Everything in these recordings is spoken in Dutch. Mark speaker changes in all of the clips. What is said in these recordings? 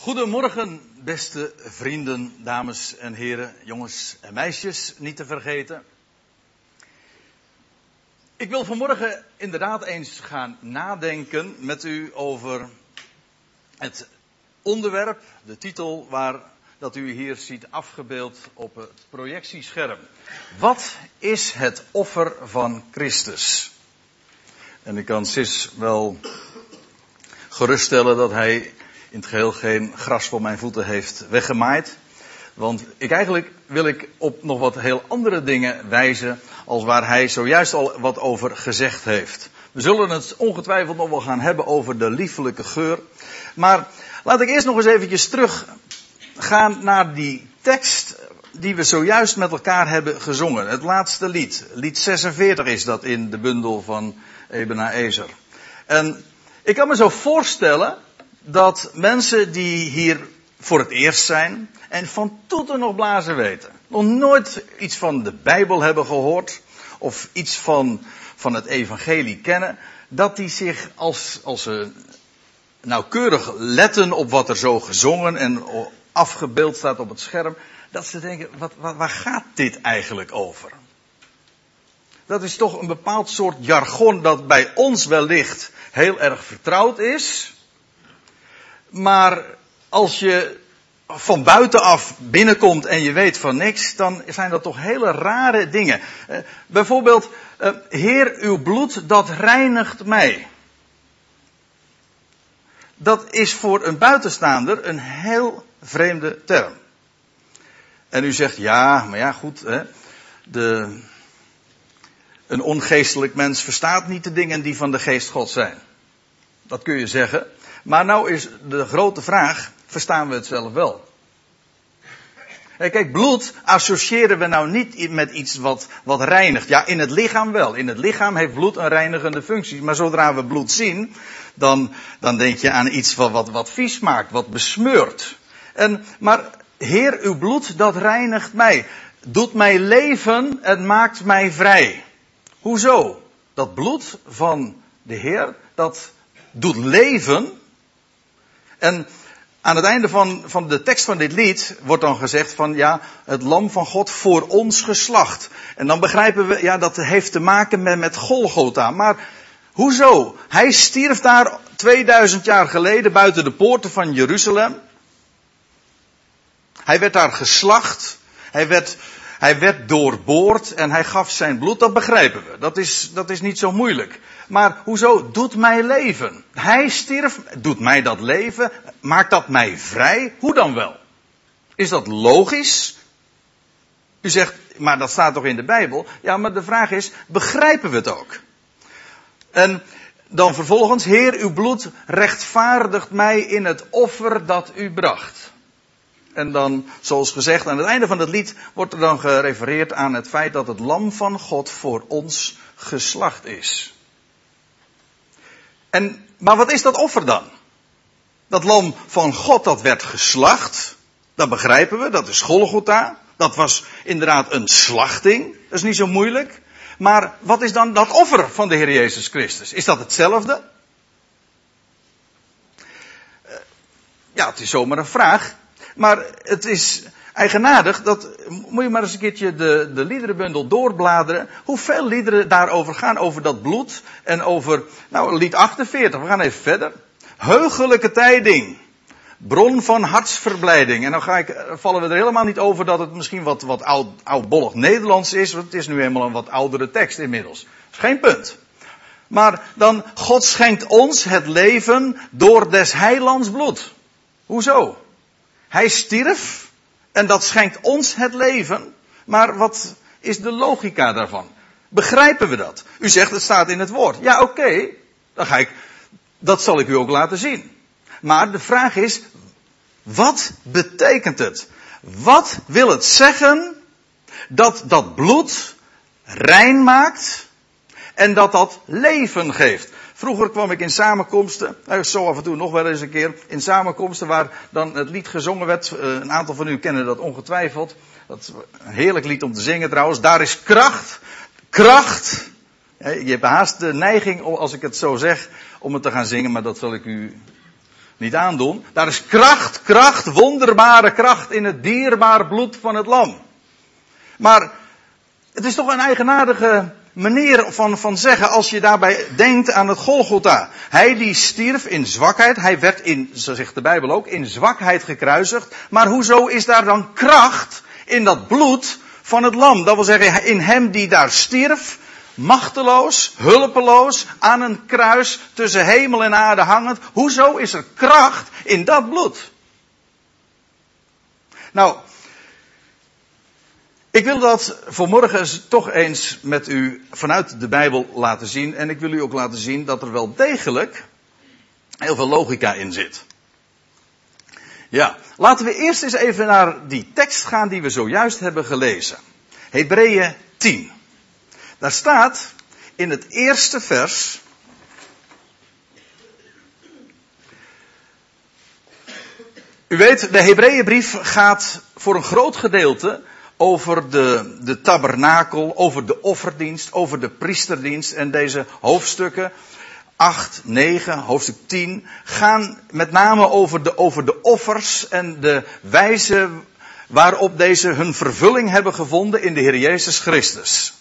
Speaker 1: Goedemorgen, beste vrienden, dames en heren, jongens en meisjes, niet te vergeten. Ik wil vanmorgen inderdaad eens gaan nadenken met u over het onderwerp, de titel waar dat u hier ziet afgebeeld op het projectiescherm. Wat is het offer van Christus? En ik kan Sis wel geruststellen dat hij in het geheel geen gras voor mijn voeten heeft weggemaaid. Want ik eigenlijk wil ik op nog wat heel andere dingen wijzen als waar hij zojuist al wat over gezegd heeft. We zullen het ongetwijfeld nog wel gaan hebben over de liefelijke geur. Maar laat ik eerst nog eens eventjes terug gaan naar die tekst die we zojuist met elkaar hebben gezongen. Het laatste lied. Lied 46 is dat in de bundel van Ebena Ezer. En ik kan me zo voorstellen dat mensen die hier voor het eerst zijn en van toeten nog blazen weten, nog nooit iets van de Bijbel hebben gehoord of iets van, van het evangelie kennen, dat die zich als, als ze nauwkeurig letten op wat er zo gezongen en afgebeeld staat op het scherm, dat ze denken, wat, wat, waar gaat dit eigenlijk over? Dat is toch een bepaald soort jargon dat bij ons wellicht heel erg vertrouwd is. Maar als je van buitenaf binnenkomt en je weet van niks, dan zijn dat toch hele rare dingen. Uh, bijvoorbeeld, uh, Heer, uw bloed, dat reinigt mij. Dat is voor een buitenstaander een heel vreemde term. En u zegt, ja, maar ja, goed, hè, de, een ongeestelijk mens verstaat niet de dingen die van de geest God zijn. Dat kun je zeggen. Maar nou is de grote vraag, verstaan we het zelf wel? Kijk, bloed associëren we nou niet met iets wat, wat reinigt. Ja, in het lichaam wel. In het lichaam heeft bloed een reinigende functie. Maar zodra we bloed zien, dan, dan denk je aan iets wat, wat, wat vies maakt, wat besmeurt. En, maar Heer, uw bloed, dat reinigt mij. Doet mij leven, het maakt mij vrij. Hoezo? Dat bloed van de Heer, dat doet leven. En aan het einde van, van de tekst van dit lied wordt dan gezegd van ja, het lam van God voor ons geslacht. En dan begrijpen we, ja, dat heeft te maken met, met Golgotha. Maar hoezo? Hij stierf daar 2000 jaar geleden buiten de poorten van Jeruzalem. Hij werd daar geslacht. Hij werd, hij werd doorboord en hij gaf zijn bloed. Dat begrijpen we. Dat is, dat is niet zo moeilijk. Maar hoezo doet mij leven? Hij stierf, doet mij dat leven, maakt dat mij vrij? Hoe dan wel? Is dat logisch? U zegt, maar dat staat toch in de Bijbel? Ja, maar de vraag is, begrijpen we het ook? En dan vervolgens, Heer, uw bloed rechtvaardigt mij in het offer dat u bracht. En dan, zoals gezegd, aan het einde van het lied wordt er dan gerefereerd aan het feit dat het lam van God voor ons geslacht is. En, maar wat is dat offer dan? Dat lam van God dat werd geslacht, dat begrijpen we, dat is Golgotha. Dat was inderdaad een slachting, dat is niet zo moeilijk. Maar wat is dan dat offer van de Heer Jezus Christus? Is dat hetzelfde? Eh, ja, het is zomaar een vraag. Maar het is eigenaardig, dat moet je maar eens een keertje de, de liederenbundel doorbladeren. Hoeveel liederen daarover gaan, over dat bloed en over, nou, lied 48, we gaan even verder. Heugelijke tijding. Bron van hartsverblijding. En dan ga ik, vallen we er helemaal niet over dat het misschien wat, wat oud, oudbollig Nederlands is, want het is nu eenmaal een wat oudere tekst inmiddels. Dat is geen punt. Maar dan, God schenkt ons het leven door des heilands bloed. Hoezo? Hij stierf en dat schenkt ons het leven. Maar wat is de logica daarvan? Begrijpen we dat? U zegt het staat in het woord. Ja, oké. Dan ga ik, dat zal ik u ook laten zien. Maar de vraag is, wat betekent het? Wat wil het zeggen dat dat bloed rein maakt en dat dat leven geeft? Vroeger kwam ik in samenkomsten, nou, zo af en toe nog wel eens een keer, in samenkomsten waar dan het lied gezongen werd. Eh, een aantal van u kennen dat ongetwijfeld. Dat een heerlijk lied om te zingen trouwens. Daar is kracht. Kracht. Je hebt haast de neiging, als ik het zo zeg, om het te gaan zingen, maar dat zal ik u niet aandoen. Daar is kracht, kracht, wonderbare kracht in het dierbaar bloed van het lam. Maar het is toch een eigenaardige manier van, van zeggen als je daarbij denkt aan het Golgotha. Hij die stierf in zwakheid, hij werd in, zo zegt de Bijbel ook, in zwakheid gekruisigd. Maar hoezo is daar dan kracht in dat bloed van het lam? Dat wil zeggen, in hem die daar stierf, machteloos, hulpeloos, aan een kruis tussen hemel en aarde hangend. Hoezo is er kracht in dat bloed? Nou, ik wil dat vanmorgen toch eens met u vanuit de Bijbel laten zien. En ik wil u ook laten zien dat er wel degelijk heel veel logica in zit. Ja, laten we eerst eens even naar die tekst gaan die we zojuist hebben gelezen. Hebreeën 10. Daar staat in het eerste vers. U weet, de Hebreeënbrief gaat voor een groot gedeelte over de, de tabernakel, over de offerdienst, over de priesterdienst. En deze hoofdstukken, 8, 9, hoofdstuk 10, gaan met name over de, over de offers en de wijze waarop deze hun vervulling hebben gevonden in de Heer Jezus Christus.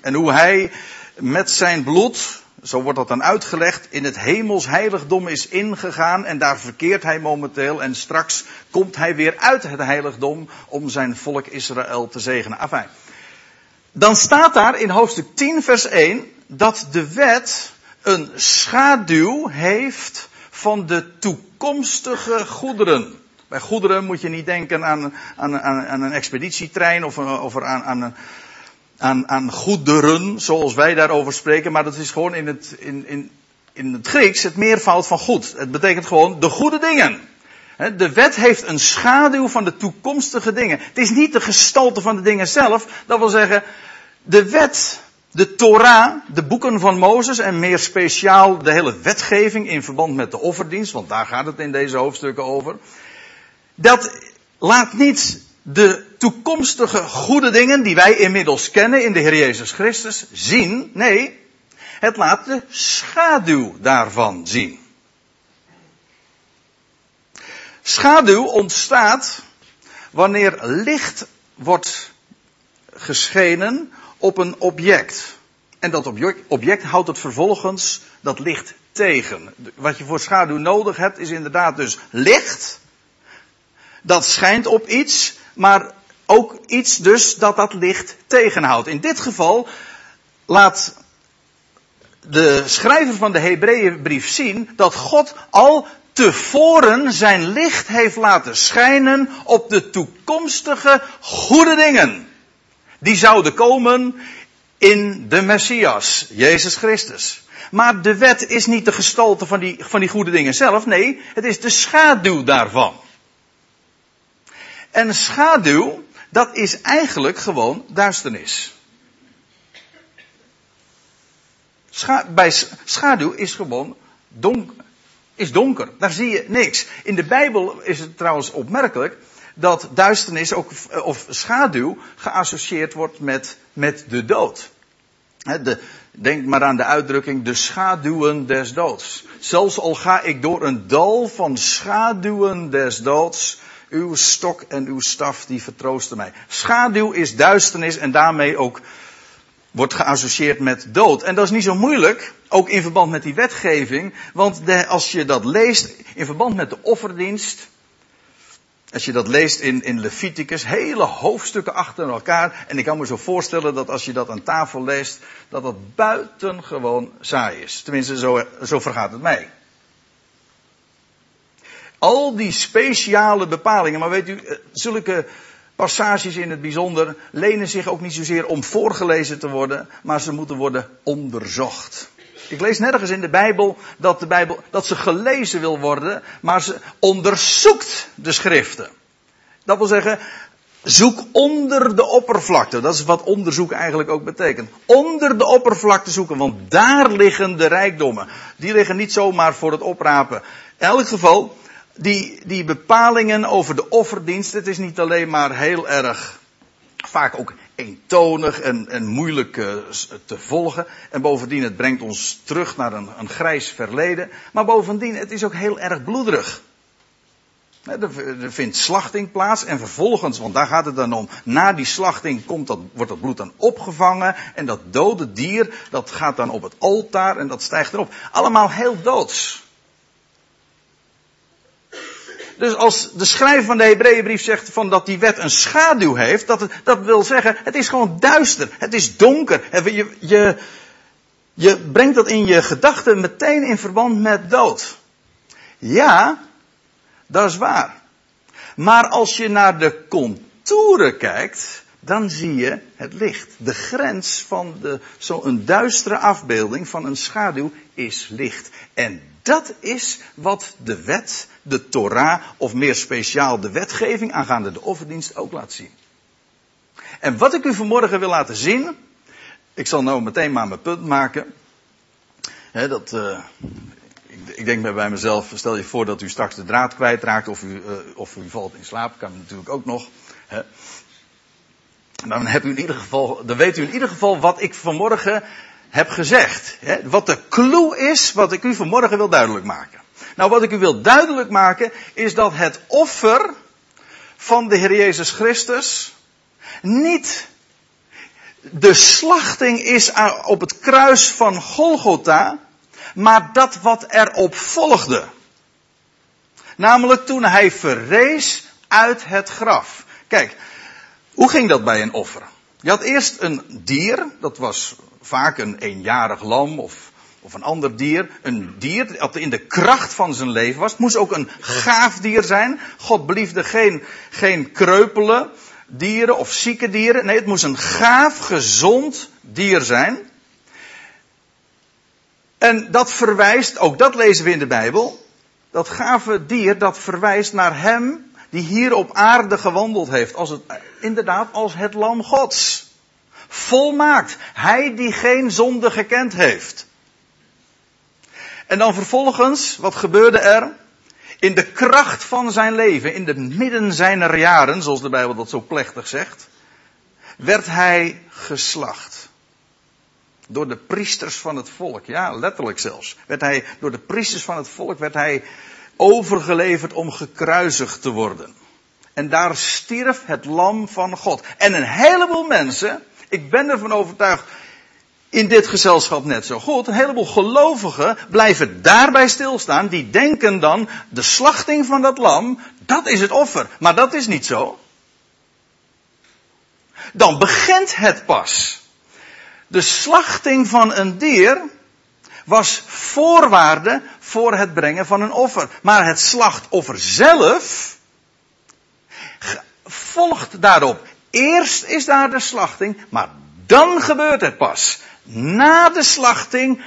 Speaker 1: En hoe hij met zijn bloed, zo wordt dat dan uitgelegd, in het hemels heiligdom is ingegaan en daar verkeert hij momenteel en straks komt hij weer uit het heiligdom om zijn volk Israël te zegenen. Enfin, dan staat daar in hoofdstuk 10 vers 1 dat de wet een schaduw heeft van de toekomstige goederen. Bij goederen moet je niet denken aan, aan, aan, aan een expeditietrein of, of aan, aan een aan, aan goederen, zoals wij daarover spreken, maar dat is gewoon in het, in, in, in het Grieks het meervoud van goed. Het betekent gewoon de goede dingen. De wet heeft een schaduw van de toekomstige dingen. Het is niet de gestalte van de dingen zelf. Dat wil zeggen, de wet, de Torah, de boeken van Mozes en meer speciaal de hele wetgeving in verband met de offerdienst, want daar gaat het in deze hoofdstukken over. Dat laat niet de toekomstige goede dingen die wij inmiddels kennen in de Heer Jezus Christus zien. Nee, het laat de schaduw daarvan zien. Schaduw ontstaat wanneer licht wordt geschenen op een object. En dat object, houdt het vervolgens dat licht tegen. Wat je voor schaduw nodig hebt is inderdaad dus licht. Dat schijnt op iets maar ook iets dus dat dat licht tegenhoudt. In dit geval laat de schrijver van de Hebreeënbrief zien dat God al tevoren zijn licht heeft laten schijnen op de toekomstige goede dingen. Die zouden komen in de Messias, Jezus Christus. Maar de wet is niet de gestalte van die, van die goede dingen zelf, nee, het is de schaduw daarvan. En schaduw, dat is eigenlijk gewoon duisternis. Bij schaduw is gewoon donker, is donker. Daar zie je niks. In de Bijbel is het trouwens opmerkelijk dat duisternis ook, of schaduw geassocieerd wordt met, met de dood. De, denk maar aan de uitdrukking de schaduwen des doods. Zelfs al ga ik door een dal van schaduwen des doods, uw stok en uw staf die vertroosten mij. Schaduw is duisternis en daarmee ook wordt geassocieerd met dood. En dat is niet zo moeilijk, ook in verband met die wetgeving, want de, als je dat leest in verband met de offerdienst, als je dat leest in, in Leviticus, hele hoofdstukken achter elkaar, en ik kan me zo voorstellen dat als je dat aan tafel leest, dat dat buitengewoon saai is. Tenminste, zo, zo vergaat het mij. Al die speciale bepalingen, maar weet u, eh, zulke passages in het bijzonder lenen zich ook niet zozeer om voorgelezen te worden, maar ze moeten worden onderzocht. Ik lees nergens in de Bijbel dat, de Bijbel dat ze gelezen wil worden, maar ze onderzoekt de schriften. Dat wil zeggen, zoek onder de oppervlakte. Dat is wat onderzoek eigenlijk ook betekent. Onder de oppervlakte zoeken, want daar liggen de rijkdommen. Die liggen niet zomaar voor het oprapen. In elk geval, die, die bepalingen over de offerdienst, het is niet alleen maar heel erg, vaak ook eentonig en, moeilijk uh, te volgen. En bovendien, het brengt ons terug naar een, een grijs verleden. Maar bovendien, het is ook heel erg bloederig. Er vindt slachting plaats en vervolgens, want daar gaat het dan om, na die slachting komt wordt dat bloed dan opgevangen en dat dode dier, dat gaat dan op het altaar en dat stijgt erop. Allemaal heel doods. Dus als de schrijver van de Hebreeënbrief zegt van dat die wet een schaduw heeft, dat, dat wil zeggen, het is gewoon duister, het is donker. Je, je, je brengt dat in je gedachten meteen in verband met dood. Ja, dat is waar. Maar als je naar de contouren kijkt, dan zie je het licht. De grens van zo'n duistere afbeelding van een schaduw is licht. En dat is wat de wet, de Torah, of meer speciaal de wetgeving aangaande de offerdienst ook laat zien. En wat ik u vanmorgen wil laten zien, ik zal nou meteen maar mijn punt maken. dat, uh, ik, ik, denk bij mezelf, stel je voor dat u straks de draad kwijtraakt of u, uh, of u valt in slaap, kan natuurlijk ook nog. Dan, heb u in ieder geval, dan weet u in ieder geval wat ik vanmorgen heb gezegd. Hè, wat de clue is, wat ik u vanmorgen wil duidelijk maken. Nou, wat ik u wil duidelijk maken, is dat het offer van de Heer Jezus Christus niet de slachting is op het kruis van Golgotha, maar dat wat erop volgde. Namelijk toen hij verrees uit het graf. Kijk, hoe ging dat bij een offer? Je had eerst een dier, dat was vaak een eenjarig lam of, of een ander dier. Een dier dat in de kracht van zijn leven was. Het moest ook een gaaf dier zijn. God beliefde geen, geen kreupele dieren of zieke dieren. Nee, het moest een gaaf, gezond dier zijn. En dat verwijst, ook dat lezen we in de Bijbel. Dat gave dier, dat verwijst naar hem die hier op aarde gewandeld heeft. Als het, inderdaad, als het lam gods volmaakt. Hij die geen zonde gekend heeft. En dan vervolgens, wat gebeurde er? In de kracht van zijn leven, in de midden zijner jaren, zoals de Bijbel dat zo plechtig zegt, werd hij geslacht. Door de priesters van het volk, ja, letterlijk zelfs. Werd hij, door de priesters van het volk werd hij overgeleverd om gekruisigd te worden. En daar stierf het lam van God. En een heleboel mensen ik ben ervan overtuigd, in dit gezelschap net zo goed. Een heleboel gelovigen blijven daarbij stilstaan. Die denken dan, de slachting van dat lam, dat is het offer. Maar dat is niet zo. Dan begint het pas. De slachting van een dier was voorwaarde voor het brengen van een offer. Maar het slachtoffer zelf volgt daarop. Eerst is daar de slachting, maar dan gebeurt het pas. Na de slachting,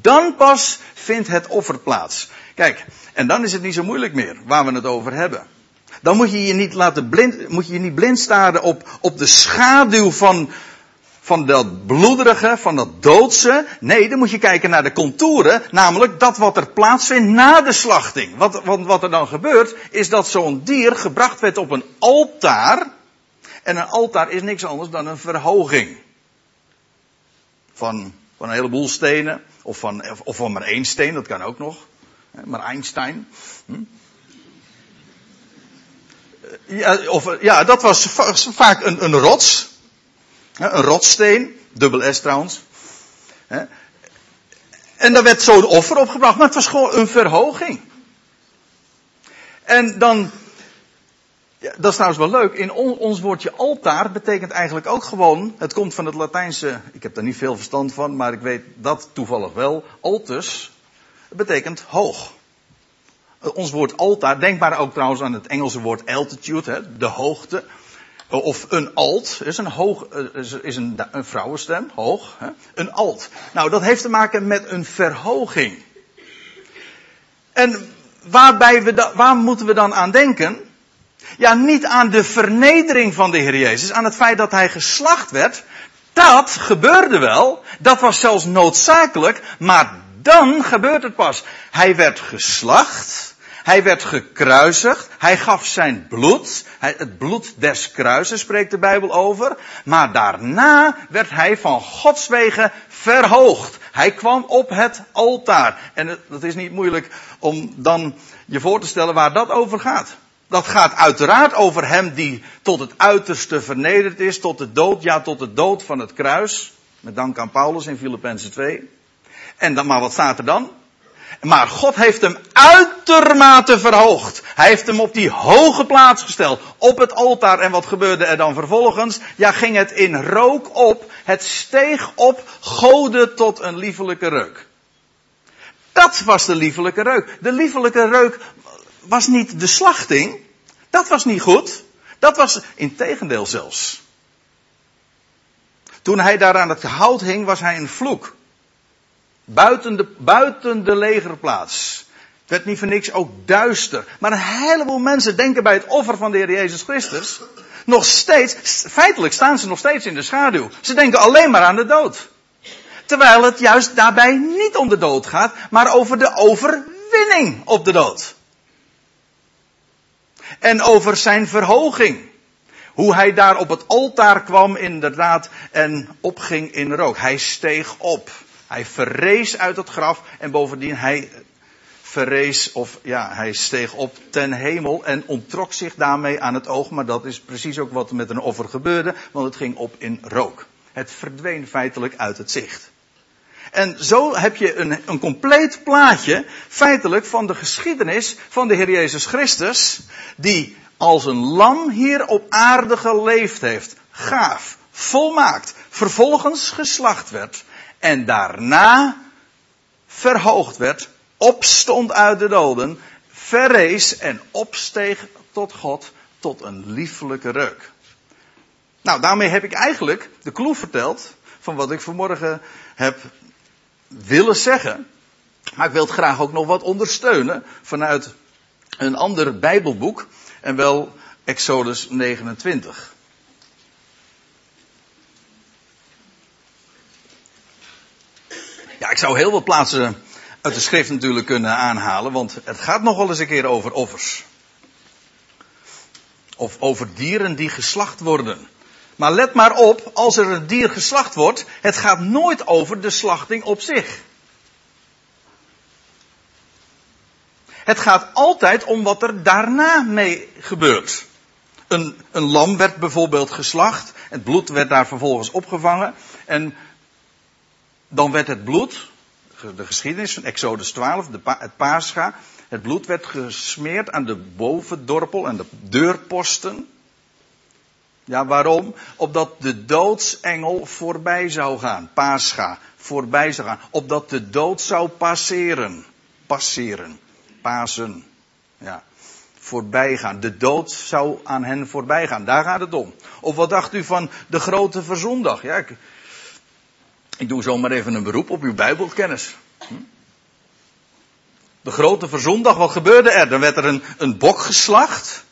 Speaker 1: dan pas vindt het offer plaats. Kijk, en dan is het niet zo moeilijk meer waar we het over hebben. Dan moet je je niet laten blind, moet je je niet blind staren op, op de schaduw van, van dat bloederige, van dat doodse. Nee, dan moet je kijken naar de contouren, namelijk dat wat er plaatsvindt na de slachting. Wat, wat, wat er dan gebeurt, is dat zo'n dier gebracht werd op een altaar. En een altaar is niks anders dan een verhoging. Van, van een heleboel stenen. Of van, of maar één steen, dat kan ook nog. Maar Einstein. Hm? Ja, of, ja, dat was vaak een, een rots. Een rotssteen. Dubbel S trouwens. En daar werd zo'n offer opgebracht. Maar het was gewoon een verhoging. En dan ja, dat is trouwens wel leuk. In ons woordje altaar betekent eigenlijk ook gewoon, het komt van het Latijnse, ik heb daar niet veel verstand van, maar ik weet dat toevallig wel. Altus betekent hoog. Ons woord altaar, denk maar ook trouwens aan het Engelse woord altitude, hè, de hoogte. Of een alt, is een, hoog, is een, een vrouwenstem, hoog. Hè, een alt. Nou, dat heeft te maken met een verhoging. En waarbij we waar moeten we dan aan denken? Ja, niet aan de vernedering van de Heer Jezus, aan het feit dat hij geslacht werd. Dat gebeurde wel, dat was zelfs noodzakelijk, maar dan gebeurt het pas. Hij werd geslacht, Hij werd gekruisigd. Hij gaf zijn bloed. Het bloed des kruises spreekt de Bijbel over. Maar daarna werd hij van Gods wegen verhoogd. Hij kwam op het altaar. En het is niet moeilijk om dan je voor te stellen waar dat over gaat. Dat gaat uiteraard over hem die tot het uiterste vernederd is, tot de dood, ja tot de dood van het kruis. Met dank aan Paulus in Filippenzen 2. En dan, maar wat staat er dan? Maar God heeft hem uitermate verhoogd. Hij heeft hem op die hoge plaats gesteld. Op het altaar. En wat gebeurde er dan vervolgens? Ja, ging het in rook op. Het steeg op. Gode tot een liefelijke reuk. Dat was de liefelijke reuk. De liefelijke reuk was niet de slachting. Dat was niet goed. Dat was in tegendeel zelfs. Toen hij daar aan het hout hing, was hij een vloek. Buiten de, buiten de legerplaats. Het werd niet voor niks ook duister. Maar een heleboel mensen denken bij het offer van de Heer Jezus Christus. Nog steeds, feitelijk staan ze nog steeds in de schaduw. Ze denken alleen maar aan de dood. Terwijl het juist daarbij niet om de dood gaat, maar over de overwinning op de dood. En over zijn verhoging. Hoe hij daar op het altaar kwam inderdaad en opging in rook. Hij steeg op. Hij verrees uit het graf en bovendien hij verrees of ja, hij steeg op ten hemel en ontrok zich daarmee aan het oog. Maar dat is precies ook wat met een offer gebeurde, want het ging op in rook. Het verdween feitelijk uit het zicht. En zo heb je een, een compleet plaatje, feitelijk, van de geschiedenis van de Heer Jezus Christus, die als een lam hier op aarde geleefd heeft. Gaaf, volmaakt, vervolgens geslacht werd en daarna verhoogd werd, opstond uit de doden, verrees en opsteeg tot God tot een liefelijke reuk. Nou, daarmee heb ik eigenlijk de kloe verteld van wat ik vanmorgen heb willen zeggen. Maar ik wil het graag ook nog wat ondersteunen vanuit een ander Bijbelboek. En wel Exodus 29. Ja, ik zou heel veel plaatsen uit de schrift natuurlijk kunnen aanhalen, want het gaat nog wel eens een keer over offers. Of over dieren die geslacht worden. Maar let maar op, als er een dier geslacht wordt, het gaat nooit over de slachting op zich. Het gaat altijd om wat er daarna mee gebeurt. Een, een lam werd bijvoorbeeld geslacht, het bloed werd daar vervolgens opgevangen en dan werd het bloed, de geschiedenis van Exodus 12, de, het Pascha, het bloed werd gesmeerd aan de bovendorpel en de deurposten. Ja, waarom? Opdat de doodsengel voorbij zou gaan. Pascha, voorbij zou gaan. Opdat de dood zou passeren. Passeren. Pasen. Ja. Voorbij gaan. De dood zou aan hen voorbij gaan. Daar gaat het om. Of wat dacht u van de grote verzondag? Ja, ik, ik doe zomaar even een beroep op uw Bijbelkennis. Hm? De grote verzondag, wat gebeurde er? Dan werd er een, een bok geslacht.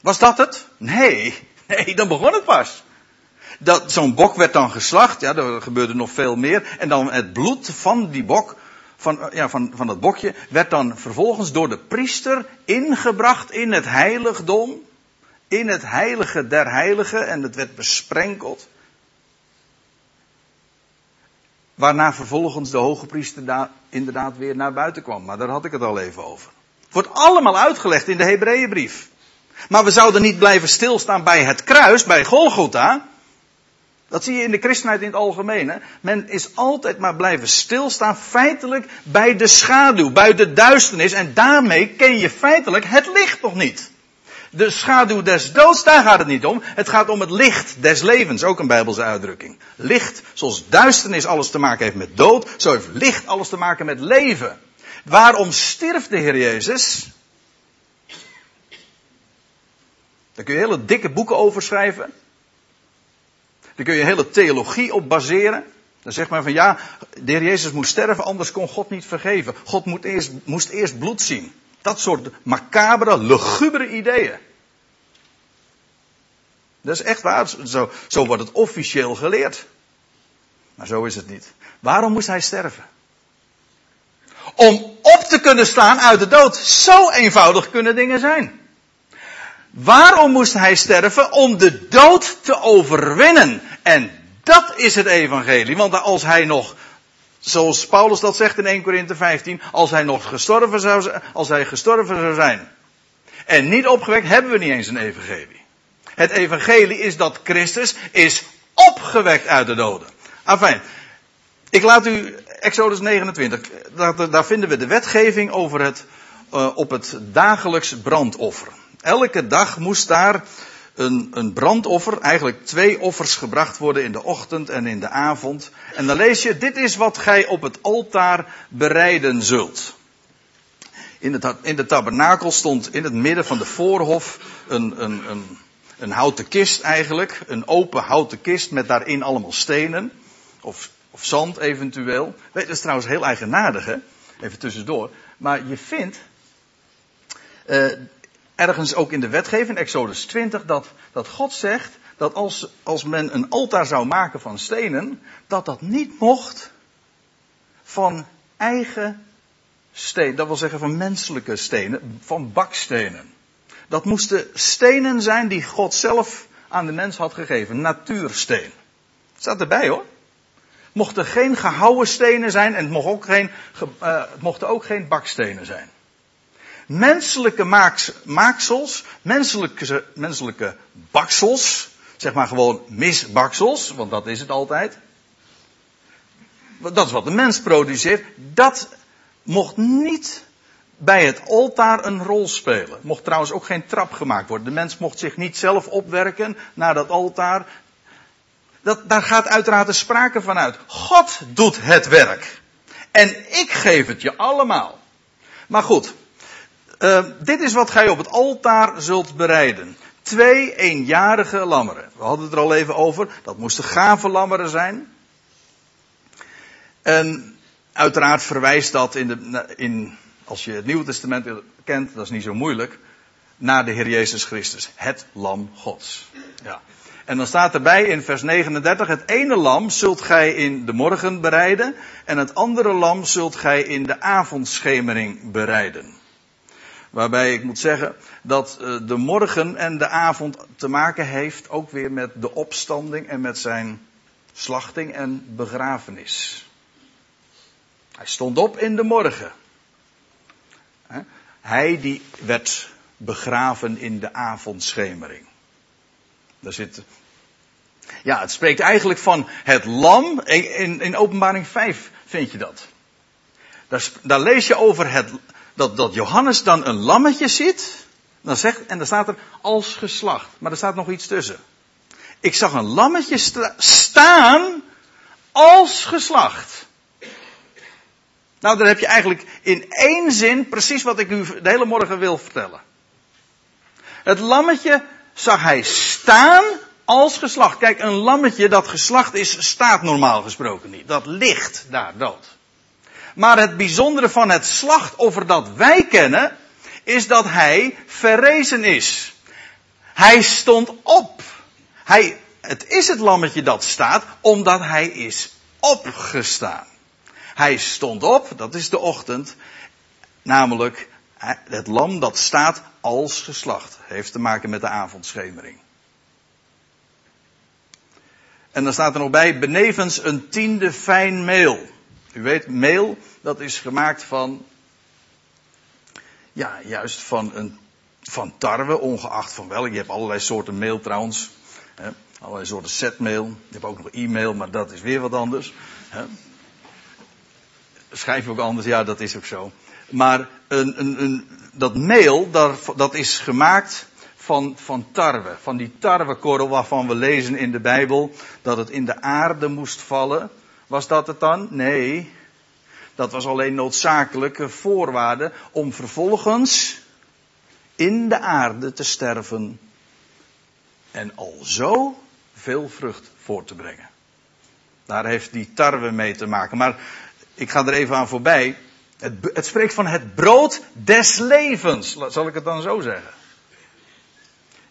Speaker 1: Was dat het? Nee, nee, dan begon het pas. Dat, zo'n bok werd dan geslacht, ja, er gebeurde nog veel meer. En dan het bloed van die bok, van, ja, van, van dat bokje, werd dan vervolgens door de priester ingebracht in het heiligdom. In het heilige der heiligen en het werd besprenkeld. Waarna vervolgens de hoge priester inderdaad weer naar buiten kwam. Maar daar had ik het al even over. Het wordt allemaal uitgelegd in de Hebreeënbrief. Maar we zouden niet blijven stilstaan bij het kruis, bij Golgotha. Dat zie je in de christenheid in het algemeen. Hè? Men is altijd maar blijven stilstaan feitelijk bij de schaduw, bij de duisternis. En daarmee ken je feitelijk het licht nog niet. De schaduw des doods, daar gaat het niet om. Het gaat om het licht des levens, ook een Bijbelse uitdrukking. Licht, zoals duisternis alles te maken heeft met dood, zo heeft licht alles te maken met leven. Waarom stierf de Heer Jezus? Daar kun je hele dikke boeken over schrijven. Daar kun je hele theologie op baseren. Dan zegt men van ja, de Heer Jezus moest sterven, anders kon God niet vergeven. God moest eerst, moest eerst bloed zien. Dat soort macabere, lugubere ideeën. Dat is echt waar. Zo, zo wordt het officieel geleerd. Maar zo is het niet. Waarom moest hij sterven? Om op te kunnen staan uit de dood. Zo eenvoudig kunnen dingen zijn. Waarom moest hij sterven? Om de dood te overwinnen. En dat is het evangelie. Want als hij nog, zoals Paulus dat zegt in 1 Korinthe 15, als hij nog gestorven zou, als hij gestorven zou zijn en niet opgewekt, hebben we niet eens een evangelie. Het evangelie is dat Christus is opgewekt uit de doden. Afijn. Ik laat u Exodus 29, daar, vinden we de wetgeving over het, uh, op het dagelijks brandoffer. Elke dag moest daar een, een brandoffer, eigenlijk twee offers gebracht worden in de ochtend en in de avond. En dan lees je, dit is wat gij op het altaar bereiden zult. In, het, in de tabernakel stond in het midden van de voorhof een, een, een, een houten kist eigenlijk. Een open houten kist met daarin allemaal stenen. Of, of zand eventueel. Weet, dat is trouwens heel eigenaardig hè. Even tussendoor. Maar je vindt, uh, ergens ook in de wetgeving, Exodus 20, dat, dat God zegt dat als, als men een altaar zou maken van stenen, dat dat niet mocht van eigen steen, dat wil zeggen van menselijke stenen, van bakstenen. Dat moesten stenen zijn die God zelf aan de mens had gegeven, natuursteen. Dat staat erbij hoor. Mochten geen gehouwen stenen zijn en het, mocht ook geen, uh, het mochten ook geen bakstenen zijn menselijke maaksels, menselijke, menselijke baksels, zeg maar gewoon misbaksels, want dat is het altijd. Dat is wat de mens produceert. Dat mocht niet bij het altaar een rol spelen. Mocht trouwens ook geen trap gemaakt worden. De mens mocht zich niet zelf opwerken naar dat altaar. Dat, daar gaat uiteraard de sprake van uit. God doet het werk. En ik geef het je allemaal. Maar goed, uh, dit is wat gij op het altaar zult bereiden. Twee eenjarige lammeren. We hadden het er al even over. Dat moesten gave lammeren zijn. En uiteraard verwijst dat in de, in, als je het Nieuwe Testament kent, dat is niet zo moeilijk, naar de Heer Jezus Christus. Het lam Gods. Ja. En dan staat erbij in vers 39, het ene lam zult gij in de morgen bereiden en het andere lam zult gij in de avondschemering bereiden. Waarbij ik moet zeggen dat eh, de morgen en de avond te maken heeft ook weer met de opstanding en met zijn slachting en begrafenis. Hij stond op in de morgen. Hij die werd begraven in de avondschemering. Daar zit. Ja, het spreekt eigenlijk van het lam. In, in openbaring 5 vind je dat. Daar, daar lees je over het, dat, dat Johannes dan een lammetje ziet. Dan zegt, en dan staat er als geslacht. Maar er staat nog iets tussen. Ik zag een lammetje staan als geslacht. Nou, dan heb je eigenlijk in één zin precies wat ik nu de hele morgen wil vertellen. Het lammetje zag hij staan als geslacht. Kijk, een lammetje dat geslacht is, staat normaal gesproken niet. Dat ligt daar dood. Maar het bijzondere van het slachtoffer dat wij kennen, is dat hij verrezen is. Hij stond op. Hij, het is het lammetje dat staat, omdat hij is opgestaan. Hij stond op, dat is de ochtend, namelijk het lam dat staat als geslacht. Heeft te maken met de avondschemering. En dan staat er nog bij, benevens een tiende fijn meel. U weet, meel, dat is gemaakt van, ja, juist van, een, van tarwe, ongeacht van welk. Je hebt allerlei soorten meel trouwens. Hè, allerlei soorten setmail. Je hebt ook nog e-mail, maar dat is weer wat anders. Hè. Schrijf ook anders, ja, dat is ook zo. Maar een, een, een, dat meel, dat, dat is gemaakt van, van tarwe. Van die tarwekorrel waarvan we lezen in de Bijbel dat het in de aarde moest vallen. Was dat het dan? Nee. Dat was alleen noodzakelijke voorwaarde om vervolgens in de aarde te sterven en al zo veel vrucht voor te brengen. Daar heeft die tarwe mee te maken. Maar ik ga er even aan voorbij. Het, het spreekt van het brood des levens. Zal ik het dan zo zeggen?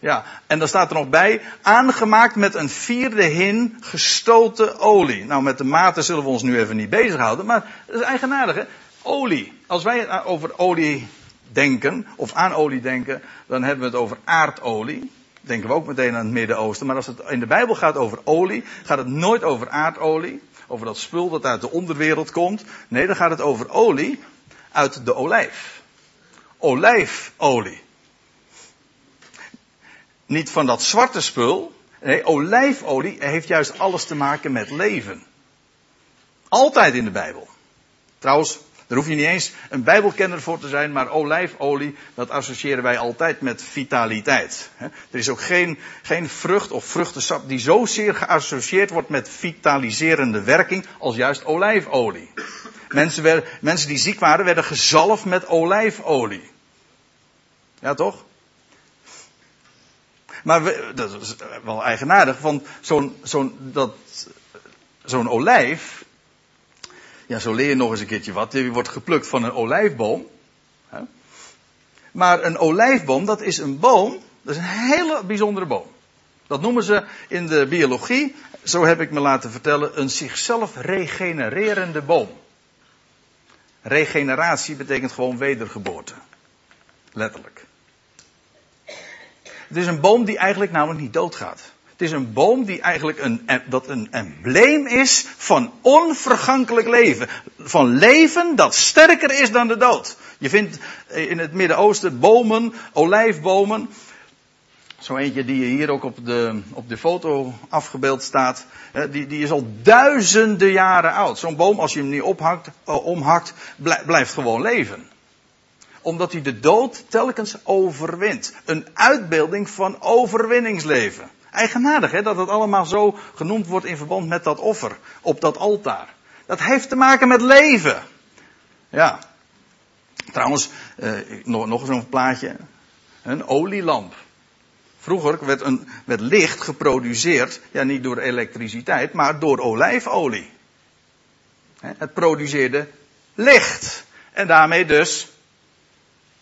Speaker 1: Ja, en dan staat er nog bij, aangemaakt met een vierde hin gestoten olie. Nou, met de maten zullen we ons nu even niet bezighouden, maar dat is eigenaardig hè. Olie. Als wij over olie denken, of aan olie denken, dan hebben we het over aardolie. Denken we ook meteen aan het Midden-Oosten. Maar als het in de Bijbel gaat over olie, gaat het nooit over aardolie. Over dat spul dat uit de onderwereld komt. Nee, dan gaat het over olie uit de olijf. Olijfolie. Niet van dat zwarte spul. Nee, olijfolie heeft juist alles te maken met leven. Altijd in de Bijbel. Trouwens, daar hoef je niet eens een Bijbelkenner voor te zijn, maar olijfolie, dat associëren wij altijd met vitaliteit. Er is ook geen, geen vrucht of vruchtensap die zozeer geassocieerd wordt met vitaliserende werking als juist olijfolie. Mensen, werden, mensen die ziek waren, werden gezalfd met olijfolie. Ja, toch? Maar dat is wel eigenaardig, want zo'n zo'n olijf, ja, zo leer je nog eens een keertje wat. Die wordt geplukt van een olijfboom. Maar een olijfboom, dat is een boom, dat is een hele bijzondere boom. Dat noemen ze in de biologie, zo heb ik me laten vertellen, een zichzelf regenererende boom. Regeneratie betekent gewoon wedergeboorte. Letterlijk. Het is een boom die eigenlijk namelijk niet doodgaat. Het is een boom die eigenlijk een, dat een embleem is van onvergankelijk leven. Van leven dat sterker is dan de dood. Je vindt in het Midden-Oosten bomen, olijfbomen. Zo eentje die hier ook op de, op de foto afgebeeld staat. Die, die is al duizenden jaren oud. Zo'n boom, als je hem niet ophakt, eh, omhakt, blijft gewoon leven omdat hij de dood telkens overwint. Een uitbeelding van overwinningsleven. Eigenaardig hè, dat het allemaal zo genoemd wordt in verband met dat offer op dat altaar. Dat heeft te maken met leven. Ja. Trouwens, eh, nog, zo'n plaatje. Een olielamp. Vroeger werd, een, werd licht geproduceerd, ja niet door elektriciteit, maar door olijfolie. Het produceerde licht. En daarmee dus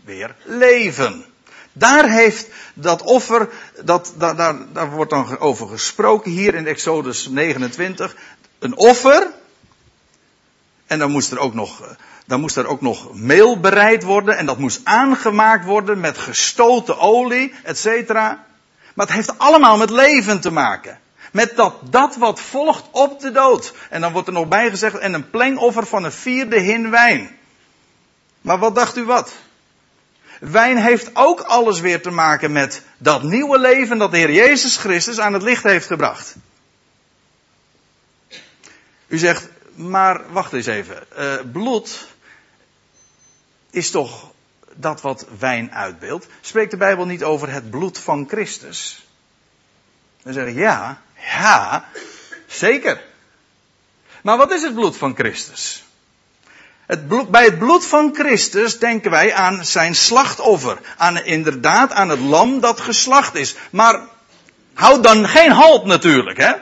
Speaker 1: weer leven. Daar heeft dat offer, dat, daar, daar, daar wordt dan over gesproken hier in Exodus 29. Een offer. En dan moest er ook nog, dan moest er ook nog meel bereid worden. En dat moest aangemaakt worden met gestoten olie, et cetera. Maar het heeft allemaal met leven te maken. Met dat, dat wat volgt op de dood. En dan wordt er nog bijgezegd, en een plengoffer van een vierde hin wijn. Maar wat dacht u wat? Wijn heeft ook alles weer te maken met dat nieuwe leven dat de Heer Jezus Christus aan het licht heeft gebracht. U zegt, maar wacht eens even. Uh, bloed is toch dat wat wijn uitbeeldt? Spreekt de Bijbel niet over het bloed van Christus? Dan zeg ik, ja, ja, zeker. Maar wat is het bloed van Christus? Het bloed, bij het bloed van Christus denken wij aan zijn slachtoffer. Aan inderdaad aan het lam dat geslacht is. Maar houd dan geen halt natuurlijk, hè.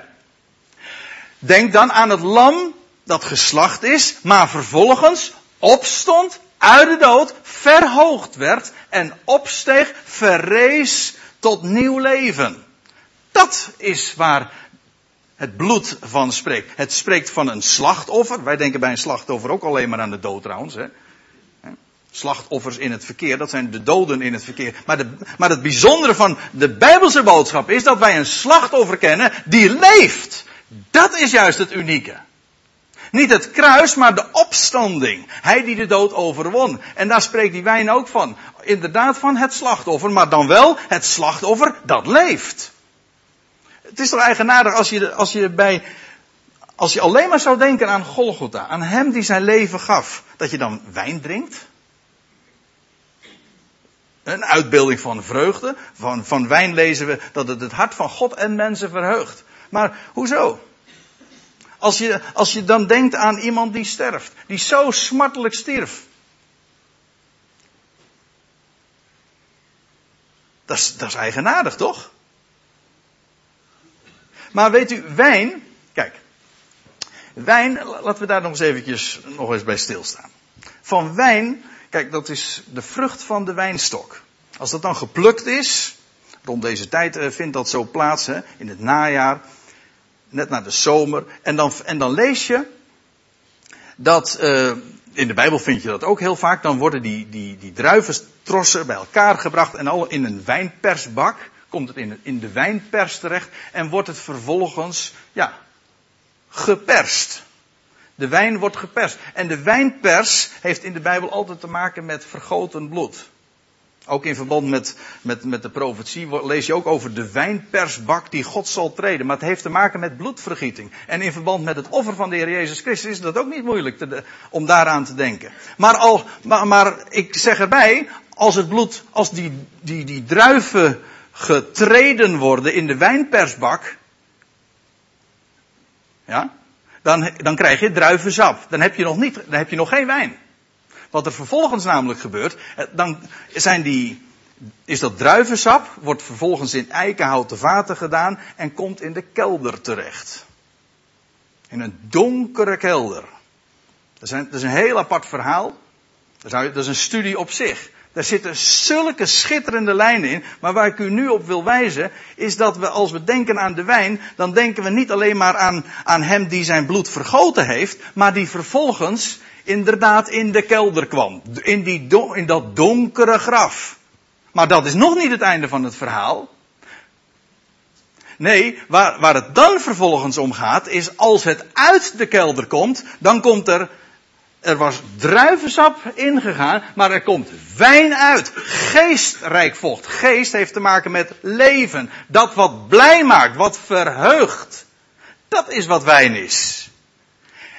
Speaker 1: Denk dan aan het lam dat geslacht is, maar vervolgens opstond uit de dood, verhoogd werd en opsteeg, verrees tot nieuw leven. Dat is waar het bloed van spreekt. Het spreekt van een slachtoffer. Wij denken bij een slachtoffer ook alleen maar aan de dood trouwens. Hè? Slachtoffers in het verkeer, dat zijn de doden in het verkeer. Maar, de, maar het bijzondere van de Bijbelse boodschap is dat wij een slachtoffer kennen die leeft. Dat is juist het unieke. Niet het kruis, maar de opstanding. Hij die de dood overwon. En daar spreekt die wijn ook van. Inderdaad van het slachtoffer, maar dan wel het slachtoffer dat leeft. Het is toch eigenaardig als je, als je bij, als je alleen maar zou denken aan Golgotha, aan hem die zijn leven gaf, dat je dan wijn drinkt? Een uitbeelding van vreugde. Van, van wijn lezen we dat het het hart van God en mensen verheugt. Maar hoezo? Als je, als je dan denkt aan iemand die sterft, die zo smartelijk stierf. Dat is, dat is eigenaardig, toch? Maar weet u, wijn, kijk, wijn, laten we daar nog eens eventjes nog eens bij stilstaan. Van wijn, kijk, dat is de vrucht van de wijnstok. Als dat dan geplukt is, rond deze tijd eh, vindt dat zo plaats, hè, in het najaar, net na de zomer, en dan, en dan lees je dat, uh, in de Bijbel vind je dat ook heel vaak. Dan worden die, die, die druivenstrossen bij elkaar gebracht en al in een wijnpersbak. Komt het in, in de wijnpers terecht en wordt het vervolgens, ja, geperst. De wijn wordt geperst. En de wijnpers heeft in de Bijbel altijd te maken met vergoten bloed. Ook in verband met, met, met de profetie lees je ook over de wijnpersbak die God zal treden. Maar het heeft te maken met bloedvergieting. En in verband met het offer van de Heer Jezus Christus is dat ook niet moeilijk om daaraan te denken. Maar, al, maar ik zeg erbij, als het bloed, als die, die, die druiven getreden worden in de wijnpersbak. Ja, dan, dan krijg je druivensap. Dan heb je nog niet, dan heb je nog geen wijn. Wat er vervolgens namelijk gebeurt, eh, dan zijn die, is dat druivensap, wordt vervolgens in eikenhouten vaten gedaan en komt in de kelder terecht. In een donkere kelder. Dat is een, dat is een heel apart verhaal. Dat is een studie op zich. Daar zitten zulke schitterende lijnen in. Maar waar ik u nu op wil wijzen, is dat we als we denken aan de wijn, dan denken we niet alleen maar aan, aan hem die zijn bloed vergoten heeft, maar die vervolgens inderdaad in de kelder kwam. In, die in dat donkere graf. Maar dat is nog niet het einde van het verhaal. Nee, waar, waar het dan vervolgens om gaat, is als het uit de kelder komt, dan komt er, er was druivensap ingegaan, maar er komt wijn uit. Geestrijk vocht. Geest heeft te maken met leven. Dat wat blij maakt, wat verheugt. Dat is wat wijn is.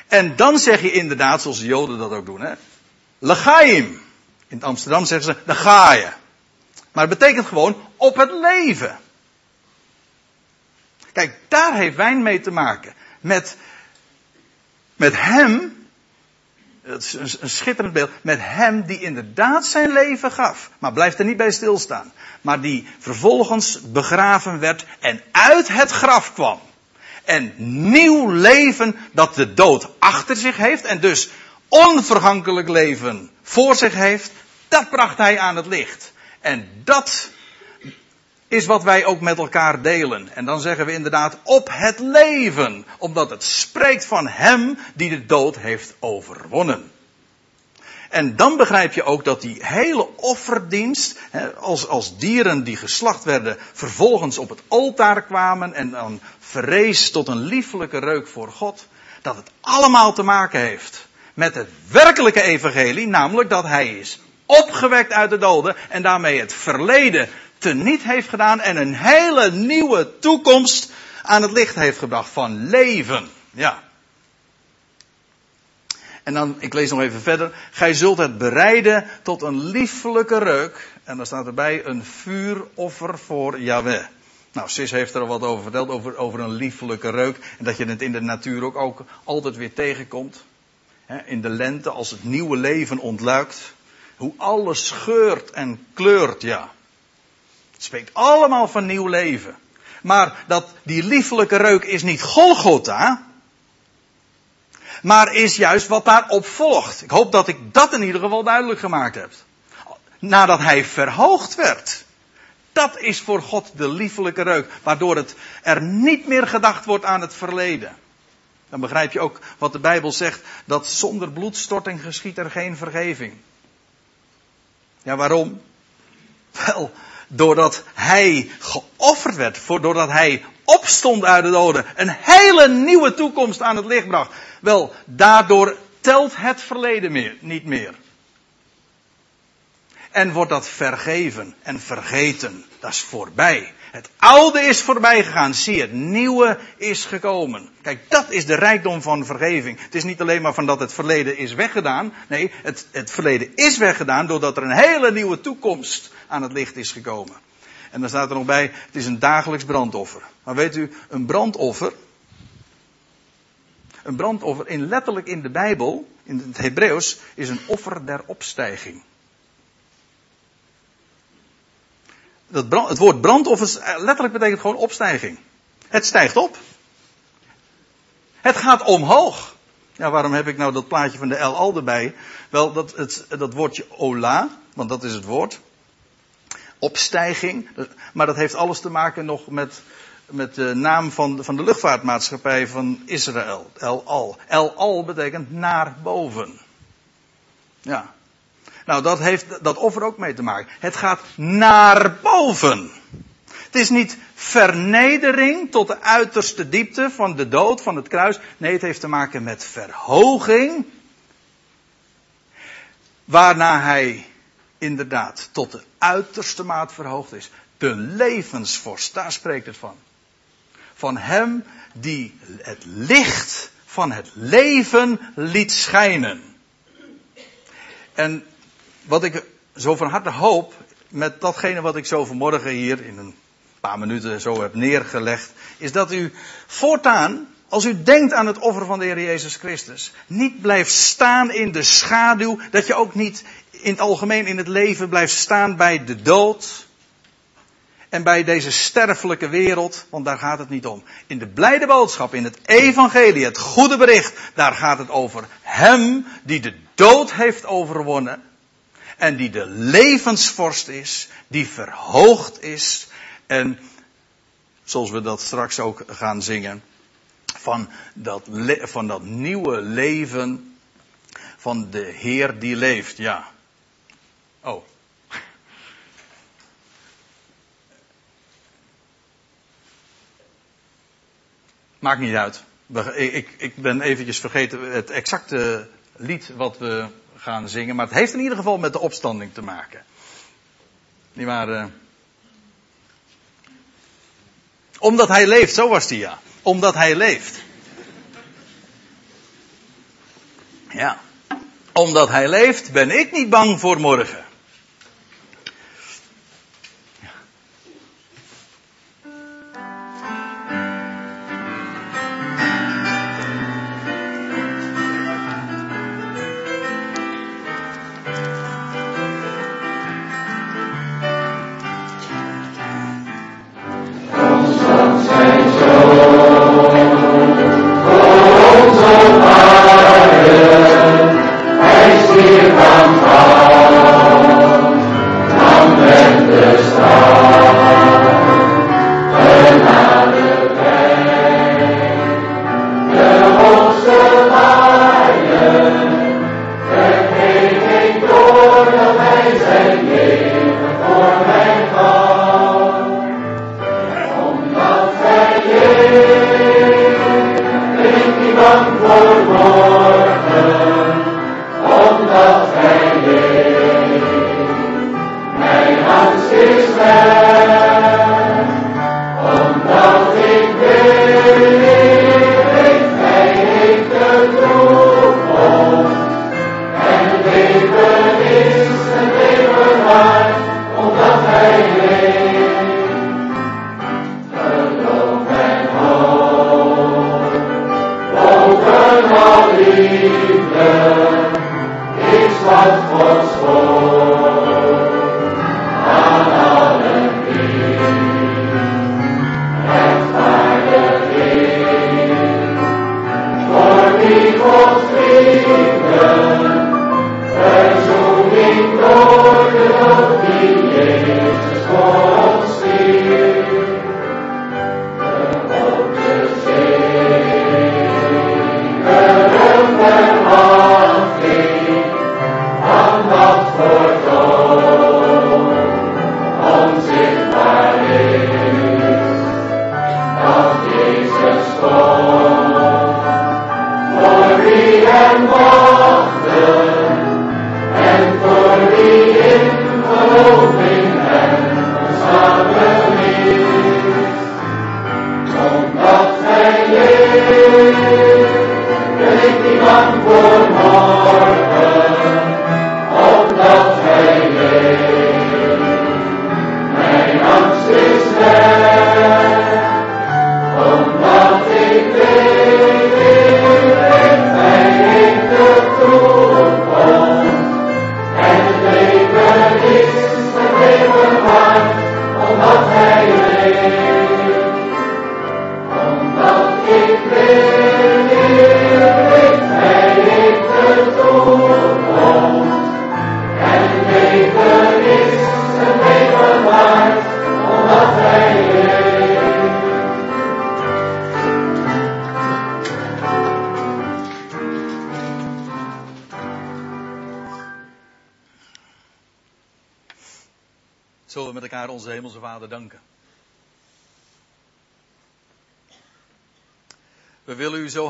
Speaker 1: En dan zeg je inderdaad, zoals de Joden dat ook doen, hè. Legaim. In Amsterdam zeggen ze, de ga je. Maar het betekent gewoon op het leven. Kijk, daar heeft wijn mee te maken. Met, met hem, het is een, schitterend beeld, met hem die inderdaad zijn leven gaf. Maar blijft er niet bij stilstaan. Maar die vervolgens begraven werd en uit het graf kwam en nieuw leven dat de dood achter zich heeft en dus onvergankelijk leven voor zich heeft, dat bracht hij aan het licht. En dat is wat wij ook met elkaar delen. En dan zeggen we inderdaad op het leven, omdat het spreekt van Hem die de dood heeft overwonnen. En dan begrijp je ook dat die hele offerdienst, als, als dieren die geslacht werden, vervolgens op het altaar kwamen en dan verrees tot een liefelijke reuk voor God, dat het allemaal te maken heeft met het werkelijke evangelie, namelijk dat hij is opgewekt uit de doden en daarmee het verleden teniet heeft gedaan en een hele nieuwe toekomst aan het licht heeft gebracht van leven. Ja. En dan, ik lees nog even verder. Gij zult het bereiden tot een liefelijke reuk. En dan staat erbij een vuuroffer voor Yahweh. Nou, Sis heeft er al wat over verteld, over, over een liefelijke reuk. En dat je het in de natuur ook, ook altijd weer tegenkomt. in de lente, als het nieuwe leven ontluikt. Hoe alles scheurt en kleurt, ja. Het spreekt allemaal van nieuw leven. Maar dat, die liefelijke reuk is niet Golgotha maar is juist wat daarop volgt. Ik hoop dat ik dat in ieder geval duidelijk gemaakt heb. Nadat hij verhoogd werd. Dat is voor God de liefelijke reuk, waardoor het er niet meer gedacht wordt aan het verleden. Dan begrijp je ook wat de Bijbel zegt, dat zonder bloedstorting geschiet er geen vergeving. Ja, waarom? Wel, doordat hij geofferd werd, doordat hij opstond uit de doden, een hele nieuwe toekomst aan het licht bracht. Wel, daardoor telt het verleden meer, niet meer. En wordt dat vergeven en vergeten. Dat is voorbij. Het oude is voorbij gegaan. Zie, het nieuwe is gekomen. Kijk, dat is de rijkdom van vergeving. Het is niet alleen maar van dat het verleden is weggedaan. Nee, het, het verleden is weggedaan doordat er een hele nieuwe toekomst aan het licht is gekomen. En dan staat er nog bij, het is een dagelijks brandoffer. Maar weet u, een brandoffer, een brandoffer in letterlijk in de Bijbel, in het Hebreeuws, is een offer der opstijging. Dat brand, het woord brandoffer eh, letterlijk betekent gewoon opstijging. Het stijgt op. Het gaat omhoog. Ja, waarom heb ik nou dat plaatje van de El Al erbij? Wel, dat, het, dat woordje ola, want dat is het woord. Opstijging. Maar dat heeft alles te maken nog met met de naam van, van de luchtvaartmaatschappij van Israël. El Al. El Al betekent naar boven. Ja. Nou, dat heeft dat offer ook mee te maken. Het gaat naar boven. Het is niet vernedering tot de uiterste diepte van de dood, van het kruis. Nee, het heeft te maken met verhoging. Waarna hij inderdaad tot de uiterste maat verhoogd is. De levensvorst, daar spreekt het van. Van hem die het licht van het leven liet schijnen. En wat ik zo van harte hoop, met datgene wat ik zo vanmorgen hier in een paar minuten zo heb neergelegd, is dat u voortaan, als u denkt aan het offer van de Heer Jezus Christus, niet blijft staan in de schaduw, dat je ook niet in het algemeen in het leven blijft staan bij de dood, en bij deze sterfelijke wereld, want daar gaat het niet om. In de blijde boodschap, in het evangelie, het goede bericht, daar gaat het over Hem die de dood heeft overwonnen en die de levensvorst is, die verhoogd is en, zoals we dat straks ook gaan zingen, van dat, van dat nieuwe leven van de Heer die leeft, ja. Oh, Maakt niet uit. Ik, ik ben eventjes vergeten het exacte lied wat we gaan zingen. Maar het heeft in ieder geval met de opstanding te maken. Niet waar? Uh... Omdat hij leeft, zo was die ja. Omdat hij leeft. Ja. Omdat hij leeft ben ik niet bang voor morgen. Thank you.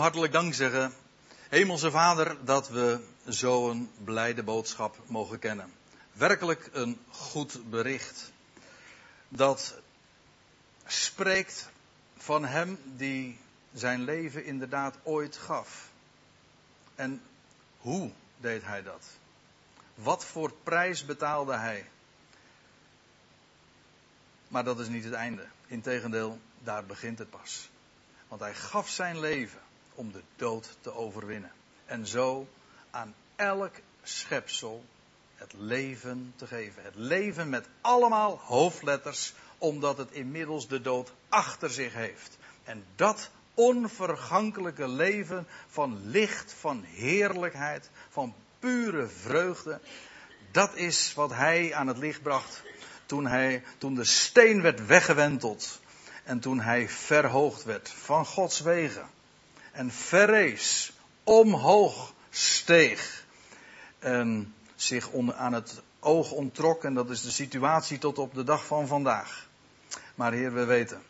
Speaker 1: Hartelijk dank zeggen, Hemelse Vader, dat we zo'n blijde boodschap mogen kennen. Werkelijk een goed bericht. Dat spreekt van Hem die zijn leven inderdaad ooit gaf. En hoe deed Hij dat? Wat voor prijs betaalde Hij? Maar dat is niet het einde. Integendeel, daar begint het pas. Want hij gaf zijn leven om de dood te overwinnen. En zo aan elk schepsel het leven te geven. Het leven met allemaal hoofdletters, omdat het inmiddels de dood achter zich heeft. En dat onvergankelijke leven van licht, van heerlijkheid, van pure vreugde, dat is wat hij aan het licht bracht toen, hij, toen de steen werd weggewenteld en toen hij verhoogd werd van Gods wegen en verrees, omhoog steeg en zich aan het oog onttrok en dat is de situatie tot op de dag van vandaag. Maar Heer, we weten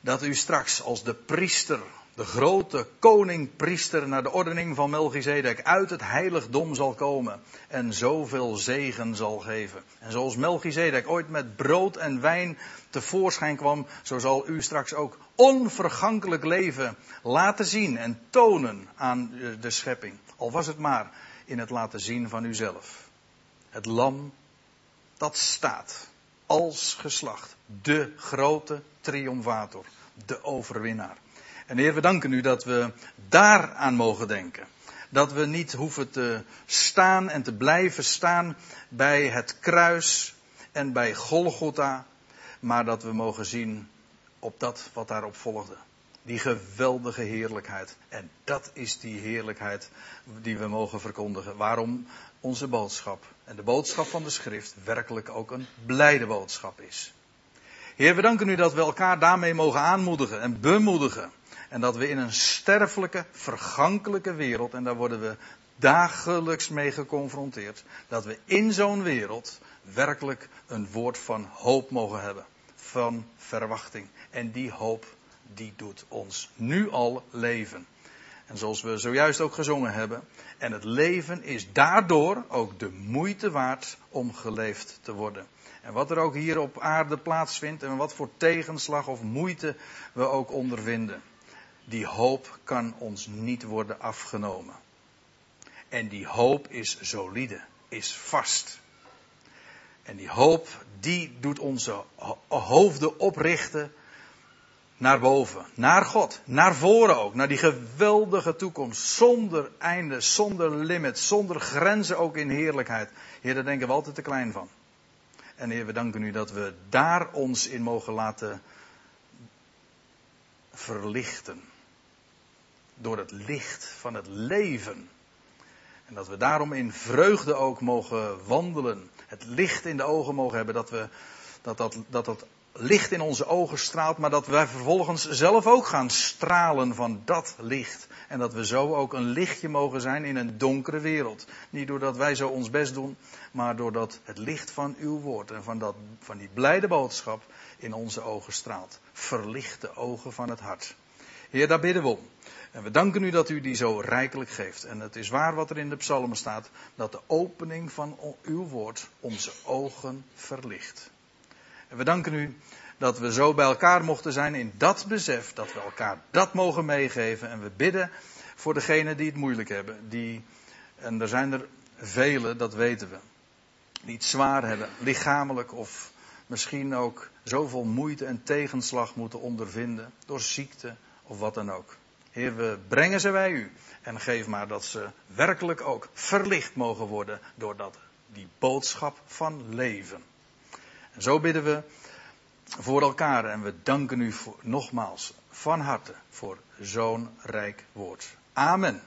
Speaker 1: dat u straks als de priester de grote koning-priester naar de ordening van Melchizedek uit het heiligdom zal komen en zoveel zegen zal geven. En zoals Melchizedek ooit met brood en wijn tevoorschijn kwam, zo zal u straks ook onvergankelijk leven laten zien en tonen aan de schepping. Al was het maar in het laten zien van uzelf. Het lam dat staat als geslacht, de grote triomfator, de overwinnaar. En Heer, we danken u dat we daaraan mogen denken. Dat we niet hoeven te staan en te blijven staan bij het kruis en bij Golgotha, maar dat we mogen zien op dat wat daarop volgde. Die geweldige heerlijkheid. En dat is die heerlijkheid die we mogen verkondigen. Waarom onze boodschap en de boodschap van de schrift werkelijk ook een blijde boodschap is. Heer, we danken u dat we elkaar daarmee mogen aanmoedigen en bemoedigen. En dat we in een sterfelijke, vergankelijke wereld, en daar worden we dagelijks mee geconfronteerd, dat we in zo'n wereld werkelijk een woord van hoop mogen hebben. Van verwachting. En die hoop, die doet ons nu al leven. En zoals we zojuist ook gezongen hebben. En het leven is daardoor ook de moeite waard om geleefd te worden. En wat er ook hier op aarde plaatsvindt en wat voor tegenslag of moeite we ook ondervinden die hoop kan ons niet worden afgenomen. En die hoop is solide, is vast. En die hoop, die doet onze hoofden oprichten naar boven, naar God, naar voren ook, naar die geweldige toekomst, zonder einde, zonder limit, zonder grenzen ook in heerlijkheid. Heer, daar denken we altijd te klein van. En Heer, we danken u dat we daar ons in mogen laten verlichten door het licht van het leven. En dat we daarom in vreugde ook mogen wandelen. Het licht in de ogen mogen hebben. Dat, we, dat, dat, dat dat licht in onze ogen straalt. Maar dat wij vervolgens zelf ook gaan stralen van dat licht. En dat we zo ook een lichtje mogen zijn in een donkere wereld. Niet doordat wij zo ons best doen. Maar doordat het licht van uw woord en van, dat, van die blijde boodschap in onze ogen straalt. Verlicht de ogen van het hart. Heer, daar bidden we om. En we danken u dat u die zo rijkelijk geeft. En het is waar wat er in de psalmen staat, dat de opening van uw woord onze ogen verlicht. En we danken u dat we zo bij elkaar mochten zijn in dat besef, dat we elkaar dat mogen meegeven. En we bidden voor degenen die het moeilijk hebben. Die, en er zijn er velen, dat weten we, die het zwaar hebben, lichamelijk of misschien ook zoveel moeite en tegenslag moeten ondervinden door ziekte of wat dan ook. Heer, we brengen ze bij u. En geef maar dat ze werkelijk ook verlicht mogen worden door dat, die boodschap van leven. En zo bidden we voor elkaar en we danken u nogmaals van harte voor zo'n rijk woord. Amen.